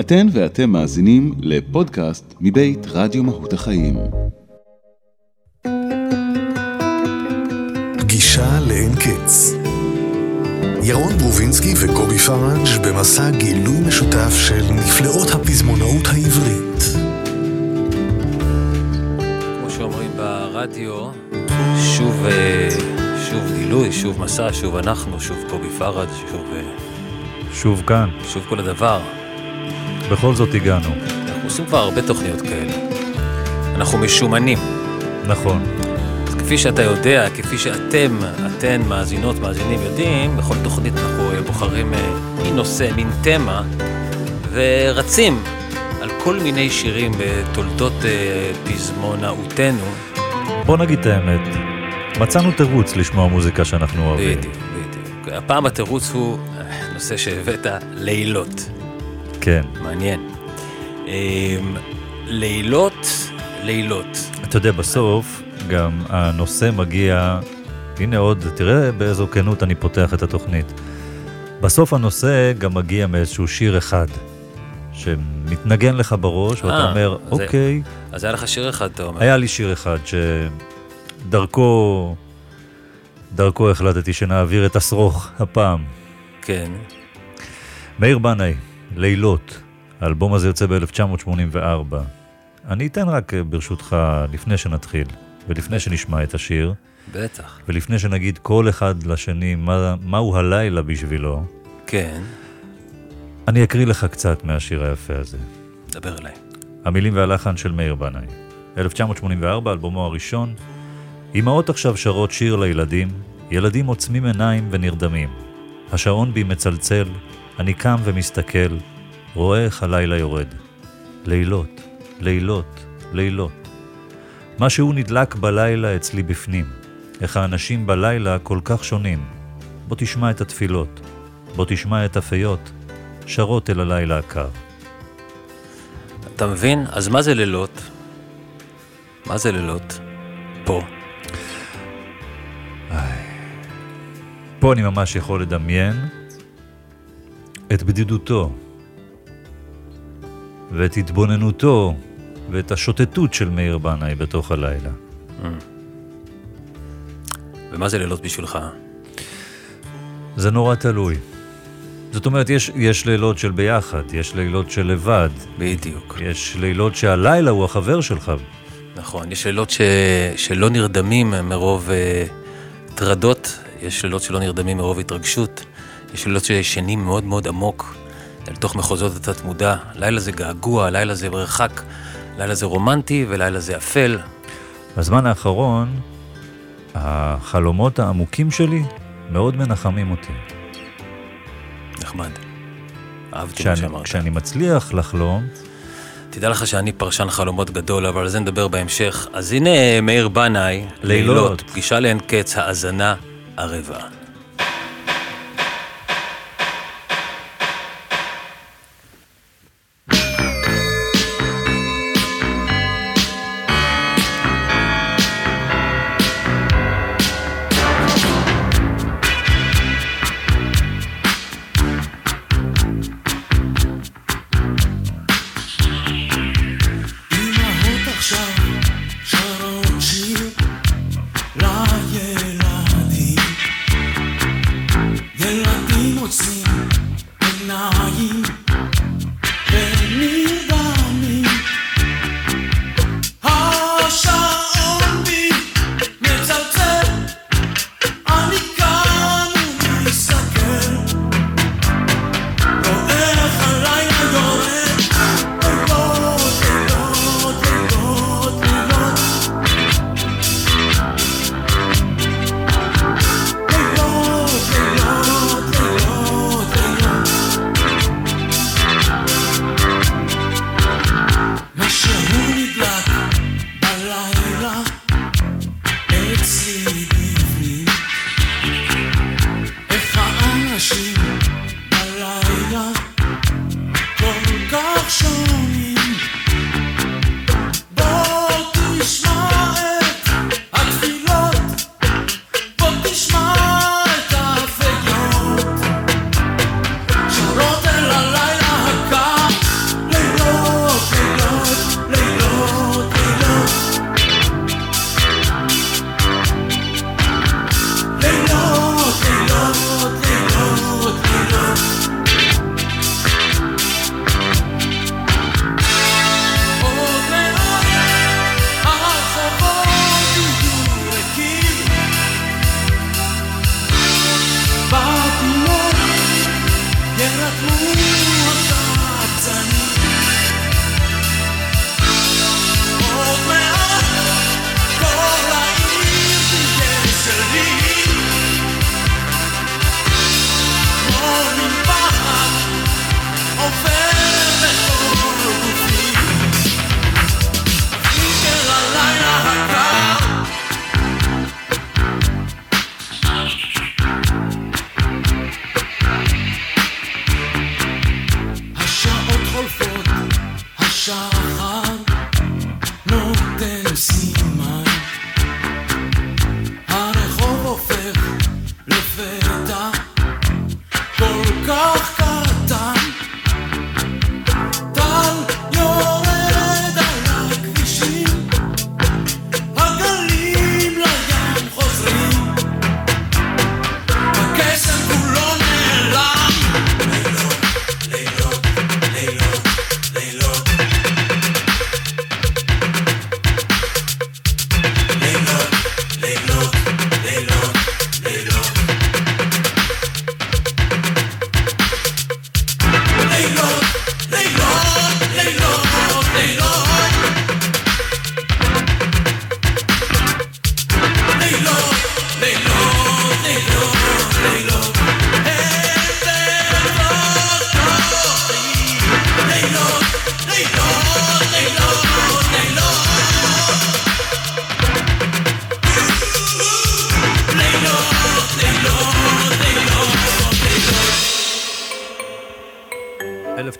אתן ואתם מאזינים לפודקאסט מבית רדיו מהות החיים. פגישה לאין קץ. ירון ברובינסקי וקובי פראג' במסע גילוי משותף של נפלאות הפזמונאות העברית. כמו שאומרים ברדיו, שוב, אה, שוב גילוי, שוב מסע, שוב אנחנו, שוב קובי פראג', שוב, אה, שוב כאן, שוב כל הדבר. בכל זאת הגענו. אנחנו עושים כבר הרבה תוכניות כאלה. אנחנו משומנים. נכון. אז כפי שאתה יודע, כפי שאתם, אתן, מאזינות, מאזינים יודעים, בכל תוכנית אנחנו אה, בוחרים אה, מין נושא, מין תמה, ורצים על כל מיני שירים בתולדות אה, פזמונאותנו. בוא נגיד את האמת, מצאנו תירוץ לשמוע מוזיקה שאנחנו אוהבים. בדיוק, בדיוק. הפעם התירוץ הוא נושא שהבאת, לילות. כן. מעניין. אמ, לילות, לילות. אתה יודע, בסוף גם הנושא מגיע, הנה עוד, תראה באיזו כנות אני פותח את התוכנית. בסוף הנושא גם מגיע מאיזשהו שיר אחד, שמתנגן לך בראש, ואתה אה, אומר, אז אוקיי, אז היה לך שיר אחד, אתה אומר. היה לי שיר אחד שדרכו, דרכו החלטתי שנעביר את השרוך הפעם. כן. מאיר בנאי, לילות, האלבום הזה יוצא ב-1984. אני אתן רק, אה, ברשותך, לפני שנתחיל, ולפני שנשמע את השיר, בטח. ולפני שנגיד כל אחד לשני מה, מהו הלילה בשבילו, כן. אני אקריא לך קצת מהשיר היפה הזה. דבר אליי. המילים והלחן של מאיר בנאי. 1984, אלבומו הראשון. אמהות עכשיו שרות שיר לילדים, ילדים עוצמים עיניים ונרדמים. השעון בי מצלצל, אני קם ומסתכל, רואה איך הלילה יורד. לילות, לילות, לילות. משהו נדלק בלילה אצלי בפנים. איך האנשים בלילה כל כך שונים. בוא תשמע את התפילות, בוא תשמע את הפיות, שרות אל הלילה הקר. אתה מבין? אז מה זה לילות? מה זה לילות? פה. פה אני ממש יכול לדמיין את בדידותו, ואת התבוננותו, ואת השוטטות של מאיר בנאי בתוך הלילה. ומה זה לילות בשבילך? זה נורא תלוי. זאת אומרת, יש, יש לילות של ביחד, יש לילות של לבד, בדיוק. יש לילות שהלילה הוא החבר שלך. נכון. יש לילות ש... שלא נרדמים מרוב אה, טרדות, יש לילות שלא נרדמים מרוב התרגשות, יש לילות שישנים מאוד מאוד עמוק, אל תוך מחוזות התת-מודע. לילה זה געגוע, לילה זה מרחק, לילה זה רומנטי ולילה זה אפל. בזמן האחרון, החלומות העמוקים שלי מאוד מנחמים אותי. נחמד. אהבתי מה כשאני, שאמרת. כשאני מצליח לחלום, תדע לך שאני פרשן חלומות גדול, אבל על זה נדבר בהמשך. אז הנה מאיר בנאי, לילות. לילות, פגישה לאין קץ, האזנה ערבה.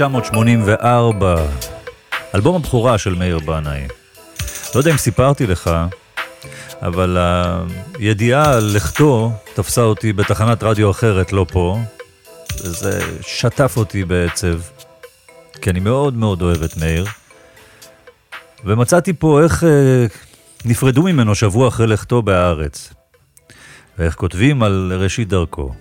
1984, אלבום הבכורה של מאיר בנאי. לא יודע אם סיפרתי לך, אבל הידיעה על לכתו תפסה אותי בתחנת רדיו אחרת, לא פה, וזה שטף אותי בעצב, כי אני מאוד מאוד אוהב את מאיר. ומצאתי פה איך אה, נפרדו ממנו שבוע אחרי לכתו בהארץ, ואיך כותבים על ראשית דרכו.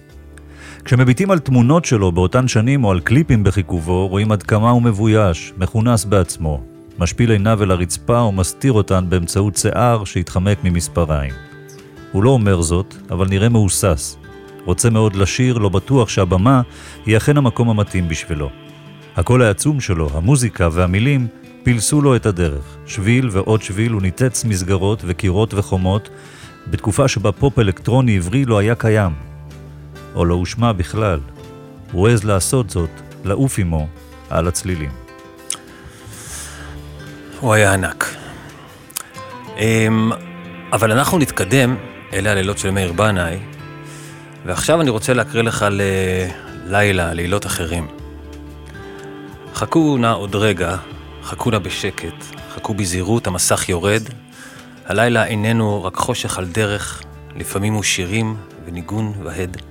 כשמביטים על תמונות שלו באותן שנים או על קליפים בחיכובו, רואים עד כמה הוא מבויש, מכונס בעצמו, משפיל עיניו אל הרצפה ומסתיר אותן באמצעות שיער שהתחמק ממספריים. הוא לא אומר זאת, אבל נראה מהוסס. רוצה מאוד לשיר, לא בטוח שהבמה היא אכן המקום המתאים בשבילו. הקול העצום שלו, המוזיקה והמילים, פילסו לו את הדרך. שביל ועוד שביל הוא ניתץ מסגרות וקירות וחומות, בתקופה שבה פופ אלקטרוני עברי לא היה קיים, או לא הושמע בכלל. הוא העז לעשות זאת, לעוף עמו, על הצלילים. הוא היה ענק. אמ, אבל אנחנו נתקדם, אלה הלילות של מאיר בנאי, ועכשיו אני רוצה להקריא לך ללילה, לילות אחרים. חכו נא עוד רגע, חכו נא בשקט, חכו בזהירות, המסך יורד. הלילה איננו רק חושך על דרך, לפעמים הוא שירים וניגון והד.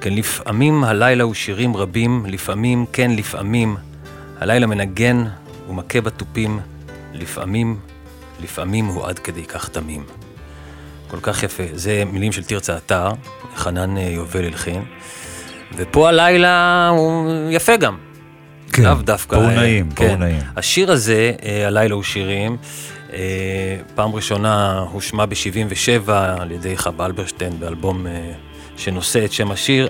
כן, לפעמים הלילה הוא שירים רבים, לפעמים, כן, לפעמים, הלילה מנגן ומכה בתופים, לפעמים, לפעמים הוא עד כדי כך תמים. כל כך יפה. זה מילים של תרצה אתר, חנן אה, יובל הלחין. ופה הלילה הוא יפה גם. כן, לאו דווקא. פה הוא נעים, פה הוא נעים. השיר הזה, אה, הלילה הוא שירים, אה, פעם ראשונה הושמע ב-77 על ידי חוה אלברשטיין באלבום שנושא את שם השיר.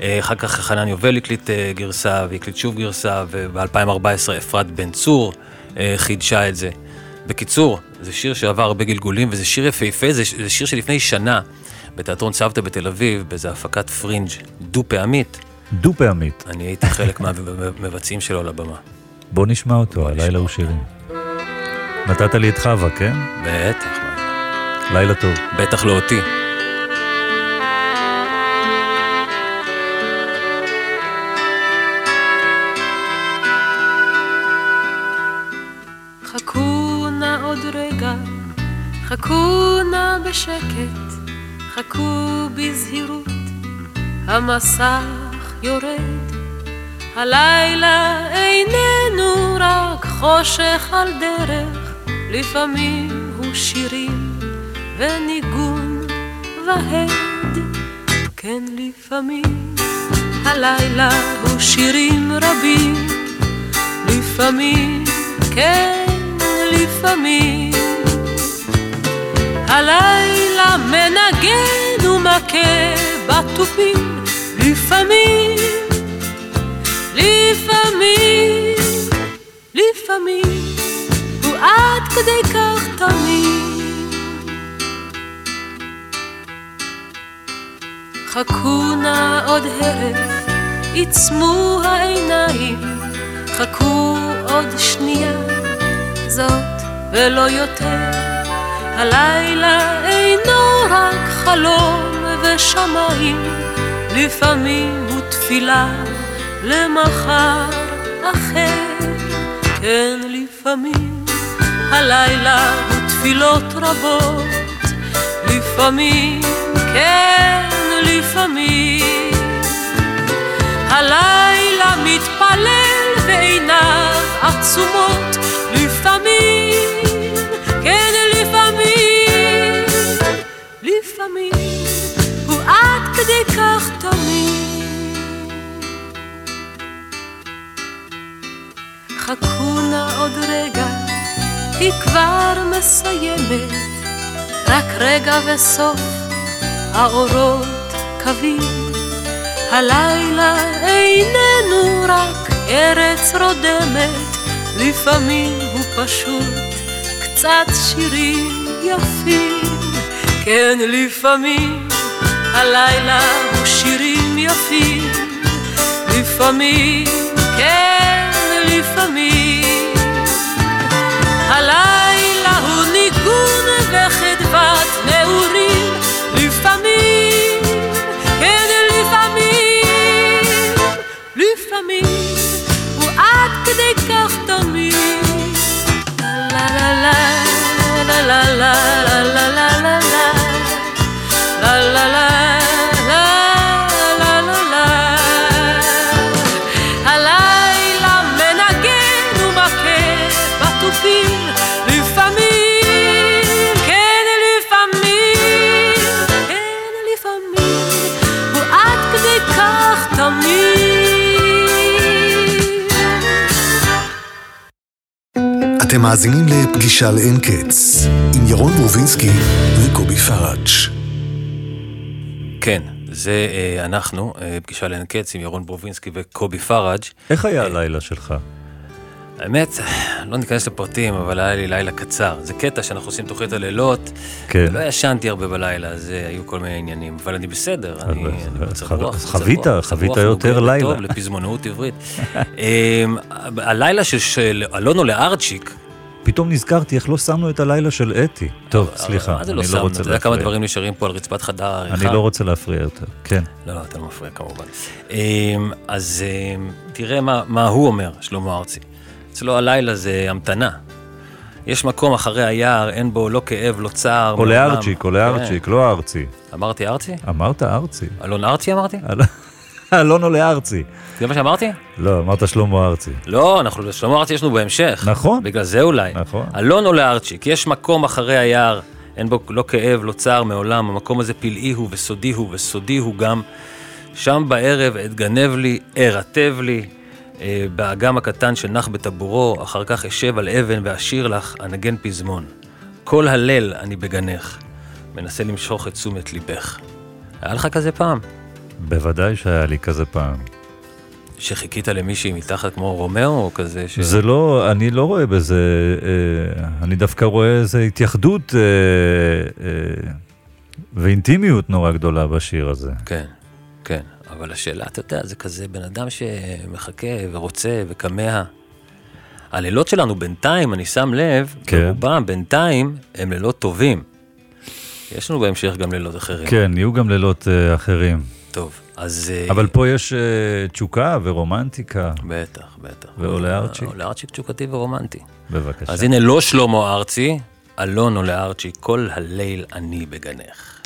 אה, אחר כך חנן יובל הקליט אה, גרסה והקליט שוב גרסה, וב-2014 אפרת בן צור אה, חידשה את זה. בקיצור, זה שיר שעבר הרבה גלגולים, וזה שיר יפהפה, זה, זה שיר שלפני שנה, בתיאטרון צוותא בתל אביב, באיזו הפקת פרינג' דו-פעמית. דו-פעמית. אני הייתי חלק מהמבצעים שלו על הבמה. בוא נשמע אותו, הלילה הוא שירים. נתת לי את חווה, כן? בטח. לילה טוב. בטח לא אותי. חכו נא בשקט, חכו בזהירות, המסך יורד. הלילה איננו רק חושך על דרך, לפעמים הוא שירים וניגון והד. כן, לפעמים הלילה הוא שירים רבים, לפעמים, כן, לפעמים. הלילה מנגן ומכה בתופים, לפעמים, לפעמים, לפעמים, הוא עד כדי כך תמיד. חכו נא עוד הרף, עיצמו העיניים, חכו עוד שנייה, זאת ולא יותר. הלילה חלום ושמיים, לפעמים הוא תפילה למחר אחר. כן לפעמים הלילה הוא תפילות רבות, לפעמים, כן לפעמים. הלילה מתפלל ועיניו עצומות, עד כדי כך תמיד. חכו נא עוד רגע, היא כבר מסיימת, רק רגע וסוף האורות קווים. הלילה איננו רק ארץ רודמת, לפעמים הוא פשוט קצת שירים יפים. כן, לפעמים הלילה הוא שירים יפים, לפעמים, כן, לפעמים. בתופים לפעמים, כן לפעמים, כן לפעמים, הוא עד כדי כך תמיד. אתם מאזינים לפגישה לאין קץ, עם ירון רובינסקי וקובי פראג'. כן, זה אה, אנחנו, אה, פגישה לאין קץ עם ירון ברובינסקי וקובי פראג'. איך היה הלילה שלך? האמת, לא ניכנס לפרטים, אבל היה לי לילה קצר. זה קטע שאנחנו עושים תוכנית הלילות, כן. ולא ישנתי הרבה בלילה, אז אה, היו כל מיני עניינים, אבל אני בסדר, אני אני במצב חו- רוח. חווית, חווית יותר לילה. וטוב לפזמונאות עברית. אמ, הלילה של- אלונו לארצ'יק, פתאום נזכרתי איך לא שמנו את הלילה של אתי. טוב, סליחה, זה אני לא לא? רוצה אתה יודע כמה להפריע. דברים נשארים פה על רצפת חדר העריכה? אני לא רוצה להפריע יותר, כן. לא, לא, אתה לא מפריע כמובן. אמ, אז אמ, תראה מה, מה הוא אומר, שלמה ארצי. אצלו הלילה זה המתנה. יש מקום אחרי היער, אין בו לא כאב, לא צער. או מעולם. לארצ'יק, או לארצ'יק, לא ארצי. כן. אמרתי ארצי? אמרת ארצי. אלון ארצי אמרתי? אלון או לארצי. זה מה שאמרתי? לא, אמרת שלמה ארצי. לא, אנחנו, שלמה ארצי יש לנו בהמשך. נכון. בגלל זה אולי. נכון. אלון או לארצ'יק, יש מקום אחרי היער, אין בו לא כאב, לא צער מעולם, המקום הזה פלאי הוא וסודי הוא וסודי הוא גם. שם בערב אתגנב לי, ארטב לי, באגם הקטן שנח בטבורו, אחר כך אשב על אבן ואשיר לך, אנגן פזמון. כל הליל אני בגנך, מנסה למשוך את תשומת ליבך. היה לך כזה פעם? בוודאי שהיה לי כזה פעם. שחיכית למישהי מתחת כמו רומאו או כזה? ש... זה לא, אני לא רואה בזה, אה, אני דווקא רואה איזו התייחדות אה, אה, ואינטימיות נורא גדולה בשיר הזה. כן, כן. אבל השאלה, אתה יודע, זה כזה בן אדם שמחכה ורוצה וכמה. הלילות שלנו בינתיים, אני שם לב, כן. ברובם בינתיים הם לילות טובים. יש לנו בהמשך גם לילות אחרים. כן, יהיו גם לילות אה, אחרים. טוב, אז... אה, אבל פה יש אה, תשוקה ורומנטיקה, בטח, בטח. ועולה ארצ'יק. עולה ארצ'יק תשוקתי ורומנטי. בבקשה. אז הנה לא שלמה ארצי, אלון עולה ארצ'י, כל הליל אני בגנך.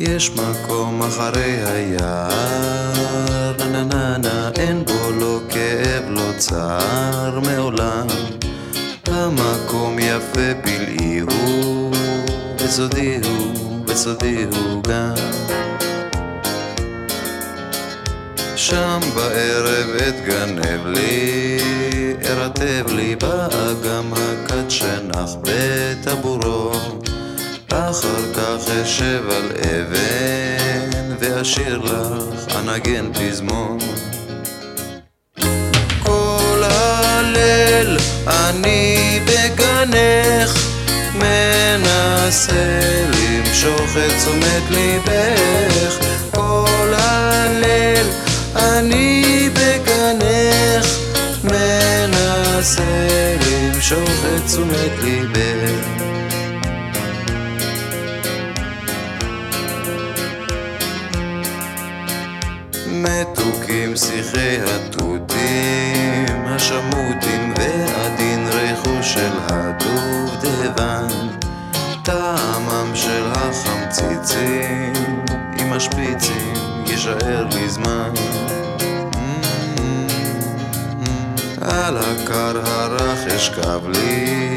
יש מקום אחרי היער, נה נה נה נה, אין בו לא כאב, לא צער מעולם. המקום יפה פלאי הוא, וסודי הוא, וסודי הוא גם. שם בערב אתגנב לי, ארטב לי באגם הכד שנח בטבורו. אחר כך אשב על אבן ואשיר לך אנגן פזמון. כל הליל אני בגנך מנסה למשוך את תשומת ליבך כל הליל אני בגנך מנסה למשוך את תשומת ליבך מתוקים שיחי התותים, השמוטים והדין ריחוש של הדובדבן, טעמם של החמציצים, עם השפיצים יישאר לי זמן. על הקר הרך אשכב לי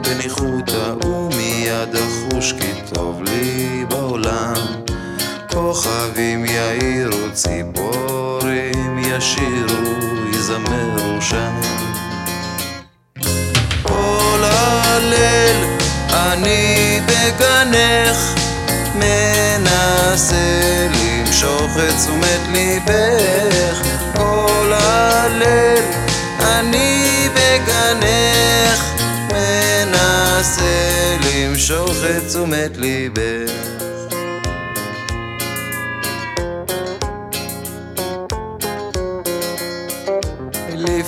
בניחותא ומיד אחוש כי טוב לי ישירו יזמרו שם כל הליל אני בגנך מנסה למשוך את תשומת ליבך. כל הליל אני בגנך מנסה למשוך את תשומת ליבך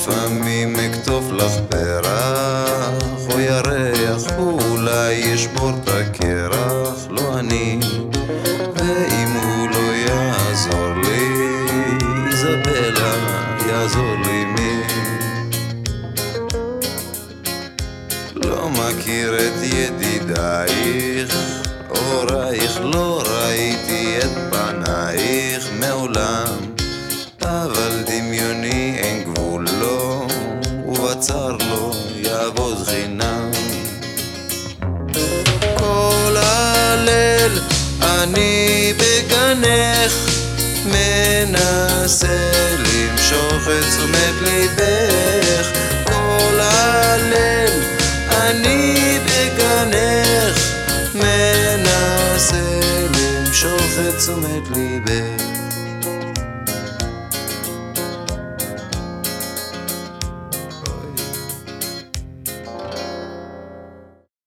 לפעמים אכתוב לך פרח ובצר לו יעבוד חינם. כל הליל אני בגנך מנסה למשוך את תשומת ליבך. כל הליל אני בגנך מנסה למשוך את תשומת ליבך